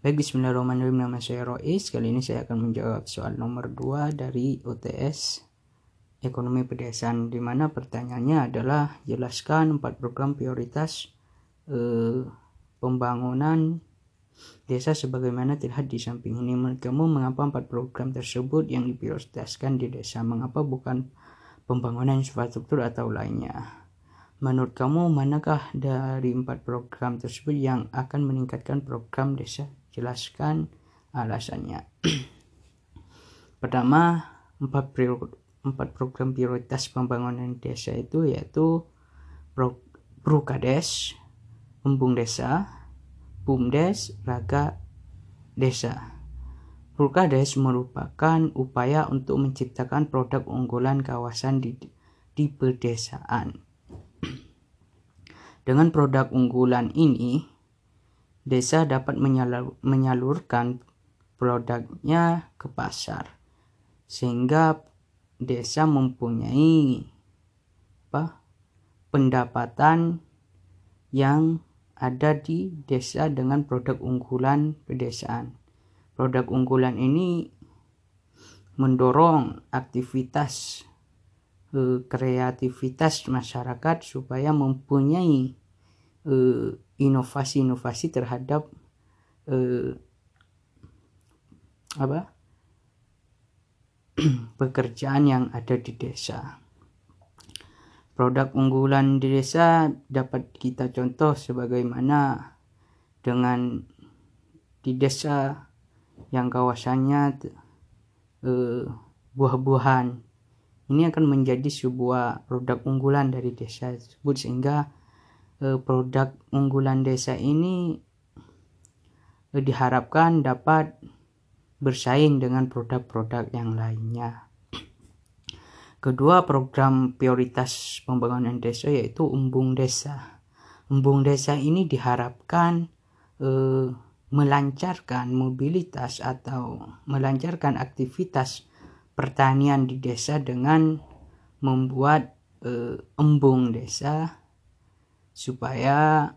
Baik, bismillahirrahmanirrahim. Nama saya Rois. Kali ini saya akan menjawab soal nomor 2 dari UTS Ekonomi Pedesaan, di mana pertanyaannya adalah jelaskan empat program prioritas eh, pembangunan desa sebagaimana terlihat di samping ini. Kamu, mengapa empat program tersebut yang diprioritaskan di desa? Mengapa bukan pembangunan infrastruktur atau lainnya? Menurut kamu, manakah dari empat program tersebut yang akan meningkatkan program desa? Jelaskan alasannya. Pertama, empat, empat program prioritas pembangunan desa itu yaitu Pro, Prukades, Embung Desa, Bumdes, Raga Desa. Prukades merupakan upaya untuk menciptakan produk unggulan kawasan di, di pedesaan dengan produk unggulan ini, desa dapat menyalur, menyalurkan produknya ke pasar sehingga desa mempunyai apa pendapatan yang ada di desa dengan produk unggulan pedesaan. Produk unggulan ini mendorong aktivitas uh, kreativitas masyarakat supaya mempunyai uh, inovasi-inovasi terhadap uh, apa pekerjaan yang ada di desa. Produk unggulan di desa dapat kita contoh sebagaimana dengan di desa yang kawasannya uh, buah-buahan ini akan menjadi sebuah produk unggulan dari desa tersebut sehingga eh, produk unggulan desa ini eh, diharapkan dapat bersaing dengan produk-produk yang lainnya. Kedua program prioritas pembangunan desa yaitu Embung Desa. Embung Desa ini diharapkan eh, melancarkan mobilitas atau melancarkan aktivitas pertanian di desa dengan membuat uh, embung desa supaya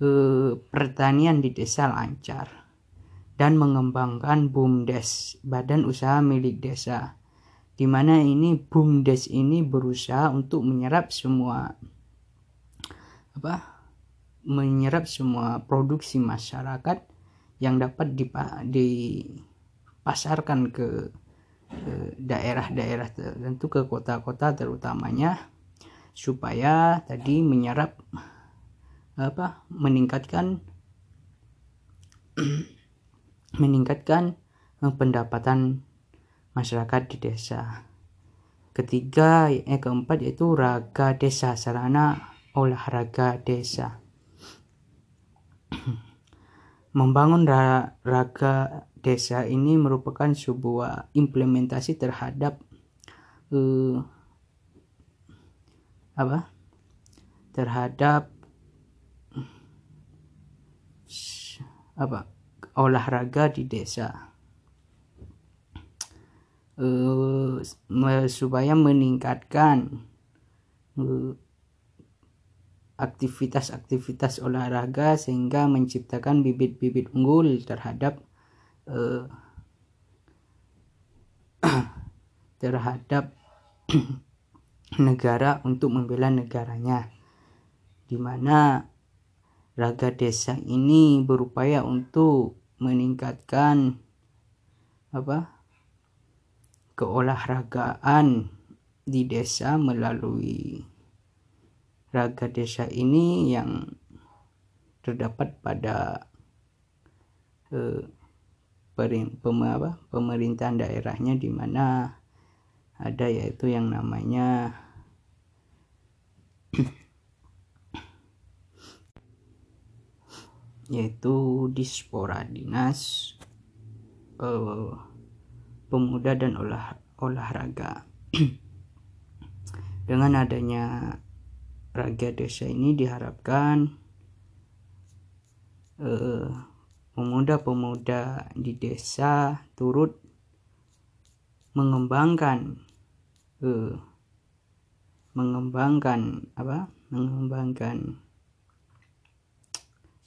uh, pertanian di desa lancar dan mengembangkan BUMDes, Badan Usaha Milik Desa. Di mana ini BUMDes ini berusaha untuk menyerap semua apa? menyerap semua produksi masyarakat yang dapat dipasarkan ke daerah-daerah tertentu ke kota-kota terutamanya supaya tadi menyerap apa meningkatkan meningkatkan pendapatan masyarakat di desa. Ketiga, eh keempat yaitu raga desa, sarana olahraga desa. Membangun raga desa ini merupakan sebuah implementasi terhadap uh, apa? Terhadap apa? Olahraga di desa. Uh, supaya meningkatkan uh, aktivitas-aktivitas olahraga sehingga menciptakan bibit-bibit unggul terhadap uh, terhadap negara untuk membela negaranya di mana raga desa ini berupaya untuk meningkatkan apa keolahragaan di desa melalui raga desa ini yang terdapat pada eh, pemerintahan daerahnya di mana ada yaitu yang namanya yaitu dispora dinas uh, pemuda dan olah olahraga. Dengan adanya raga desa ini diharapkan uh, pemuda-pemuda di desa turut mengembangkan uh, mengembangkan apa? Mengembangkan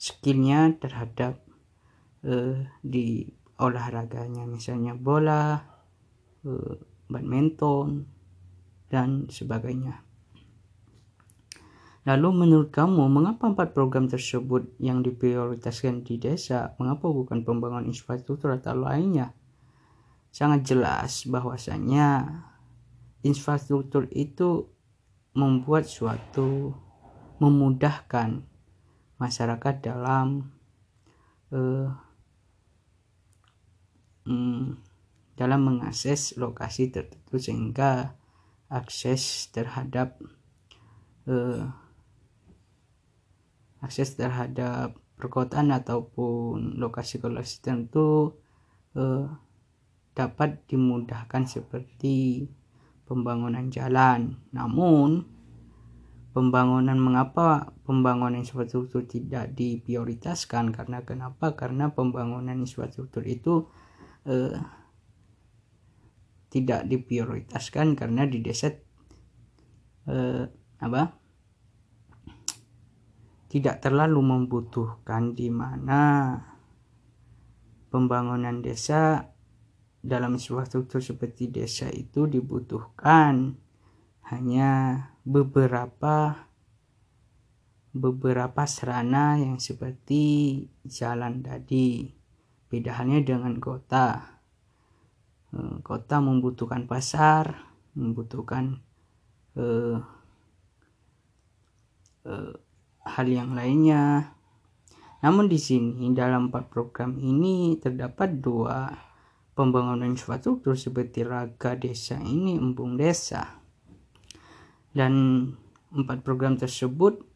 skillnya terhadap uh, di olahraganya. Misalnya bola uh, badminton dan sebagainya. Lalu menurut kamu, mengapa empat program tersebut yang diprioritaskan di desa, mengapa bukan pembangunan infrastruktur atau lainnya? Sangat jelas bahwasanya infrastruktur itu membuat suatu memudahkan masyarakat dalam uh, um, dalam mengakses lokasi tertentu sehingga akses terhadap uh, akses terhadap perkotaan ataupun lokasi-lokasi tertentu eh, dapat dimudahkan seperti pembangunan jalan. Namun pembangunan mengapa pembangunan infrastruktur tidak diprioritaskan karena kenapa? Karena pembangunan infrastruktur itu eh, tidak diprioritaskan karena di desa eh, apa? tidak terlalu membutuhkan di mana pembangunan desa dalam infrastruktur seperti desa itu dibutuhkan hanya beberapa beberapa sarana yang seperti jalan tadi beda halnya dengan kota eh, kota membutuhkan pasar membutuhkan eh, eh, hal yang lainnya. Namun di sini dalam empat program ini terdapat dua pembangunan infrastruktur seperti Raga Desa ini Embung Desa. Dan empat program tersebut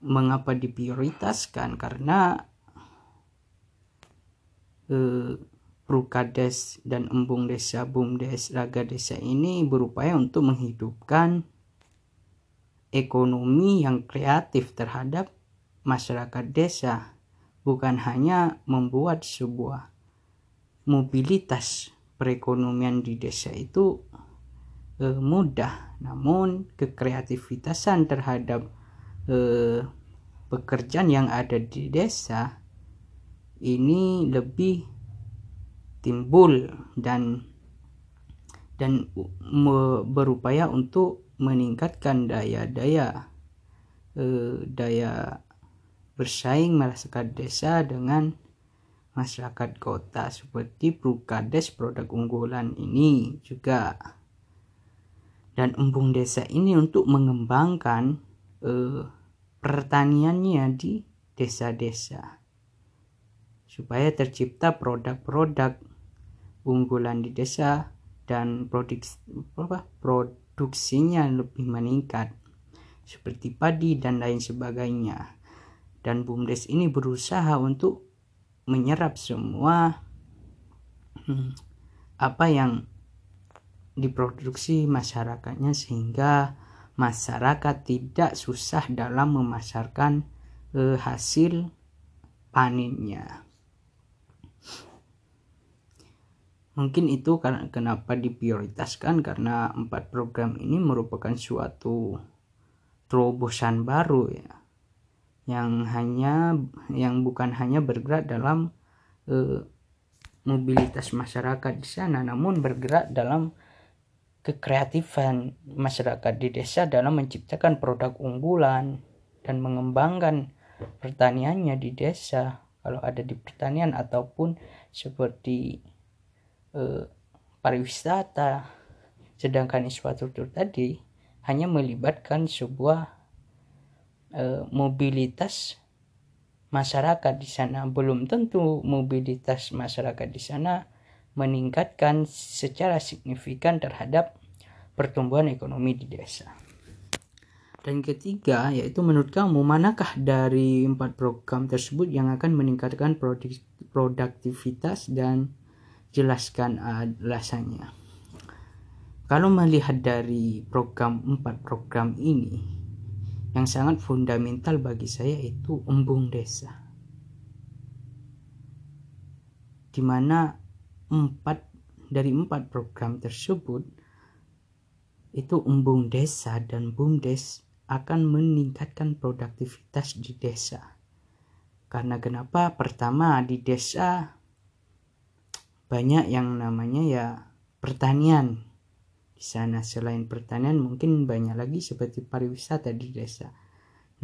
mengapa diprioritaskan? Karena eh, Prukades dan Embung Desa, Bumdes, Raga Desa ini berupaya untuk menghidupkan ekonomi yang kreatif terhadap masyarakat desa. Bukan hanya membuat sebuah mobilitas perekonomian di desa itu mudah namun kekreativitasan terhadap eh, pekerjaan yang ada di desa ini lebih timbul dan dan berupaya untuk meningkatkan daya-daya eh, daya bersaing masyarakat desa dengan masyarakat kota seperti Prukades produk unggulan ini juga dan embung desa ini untuk mengembangkan eh, pertaniannya di desa-desa. Supaya tercipta produk-produk unggulan di desa dan produk apa produk produksinya lebih meningkat seperti padi dan lain sebagainya. Dan BUMDes ini berusaha untuk menyerap semua hmm, apa yang diproduksi masyarakatnya sehingga masyarakat tidak susah dalam memasarkan eh, hasil panennya. Mungkin itu karena kenapa diprioritaskan karena empat program ini merupakan suatu terobosan baru ya yang hanya yang bukan hanya bergerak dalam eh, mobilitas masyarakat di sana namun bergerak dalam kekreatifan masyarakat di desa dalam menciptakan produk unggulan dan mengembangkan pertaniannya di desa. Kalau ada di pertanian ataupun seperti eh, pariwisata. Sedangkan infrastruktur tadi hanya melibatkan sebuah eh, mobilitas masyarakat di sana. Belum tentu mobilitas masyarakat di sana meningkatkan secara signifikan terhadap pertumbuhan ekonomi di desa. Dan ketiga, yaitu menurut kamu, manakah dari empat program tersebut yang akan meningkatkan produktivitas dan jelaskan alasannya. Kalau melihat dari program empat program ini, yang sangat fundamental bagi saya itu embung desa. Di mana empat dari empat program tersebut itu embung desa dan bumdes akan meningkatkan produktivitas di desa. karena kenapa? Pertama di desa banyak yang namanya ya pertanian. Di sana selain pertanian mungkin banyak lagi seperti pariwisata di desa.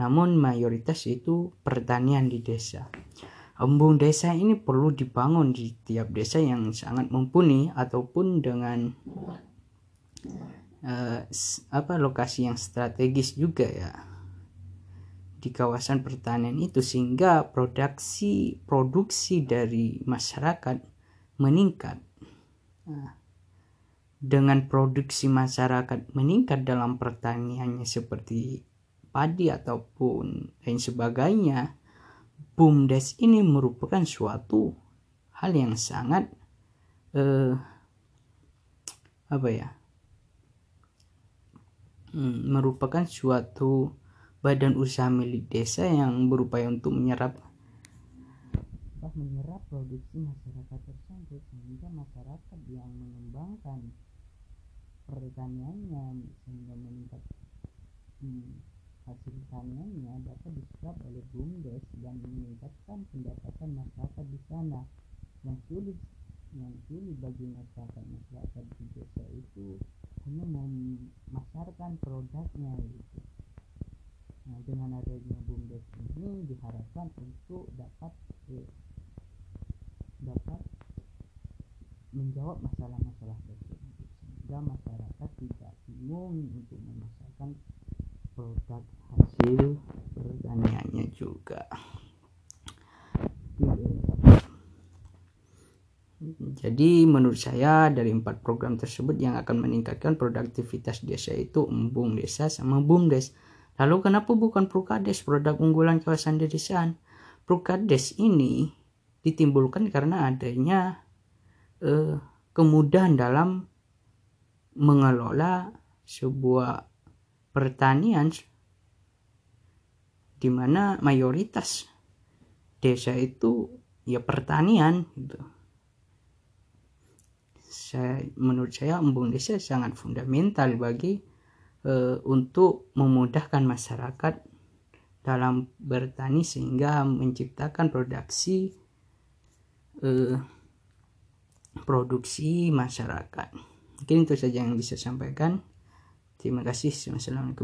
Namun mayoritas itu pertanian di desa embung desa ini perlu dibangun di tiap desa yang sangat mumpuni ataupun dengan uh, apa lokasi yang strategis juga ya di kawasan pertanian itu sehingga produksi produksi dari masyarakat meningkat. Nah, dengan produksi masyarakat meningkat dalam pertaniannya seperti padi ataupun lain sebagainya, BUMDes ini merupakan suatu hal yang sangat eh, apa ya? Hmm, merupakan suatu badan usaha milik desa yang berupaya untuk menyerap menyerap produksi masyarakat tersebut sehingga masyarakat yang mengembangkan pertaniannya sehingga meningkat. Hmm, hasil taniannya dapat diserap oleh BUMDes dan meningkatkan pendapatan masyarakat di sana yang sulit yang sulit bagi masyarakat masyarakat di desa itu hanya memasarkan produknya gitu. Nah, dengan adanya BUMDes ini diharapkan untuk dapat eh, dapat menjawab masalah-masalah tersebut sehingga masyarakat tidak bingung untuk memasarkan produk hasil pertaniannya juga. Jadi menurut saya dari empat program tersebut yang akan meningkatkan produktivitas desa itu embung desa sama bumdes lalu kenapa bukan prukades produk unggulan kawasan dedesaan? Prukades ini ditimbulkan karena adanya eh, kemudahan dalam mengelola sebuah pertanian di mana mayoritas desa itu ya pertanian gitu. Saya menurut saya embung desa sangat fundamental bagi e, untuk memudahkan masyarakat dalam bertani sehingga menciptakan produksi e, produksi masyarakat. Mungkin itu saja yang bisa sampaikan. っていう من غشيش ما شاء الله عليكم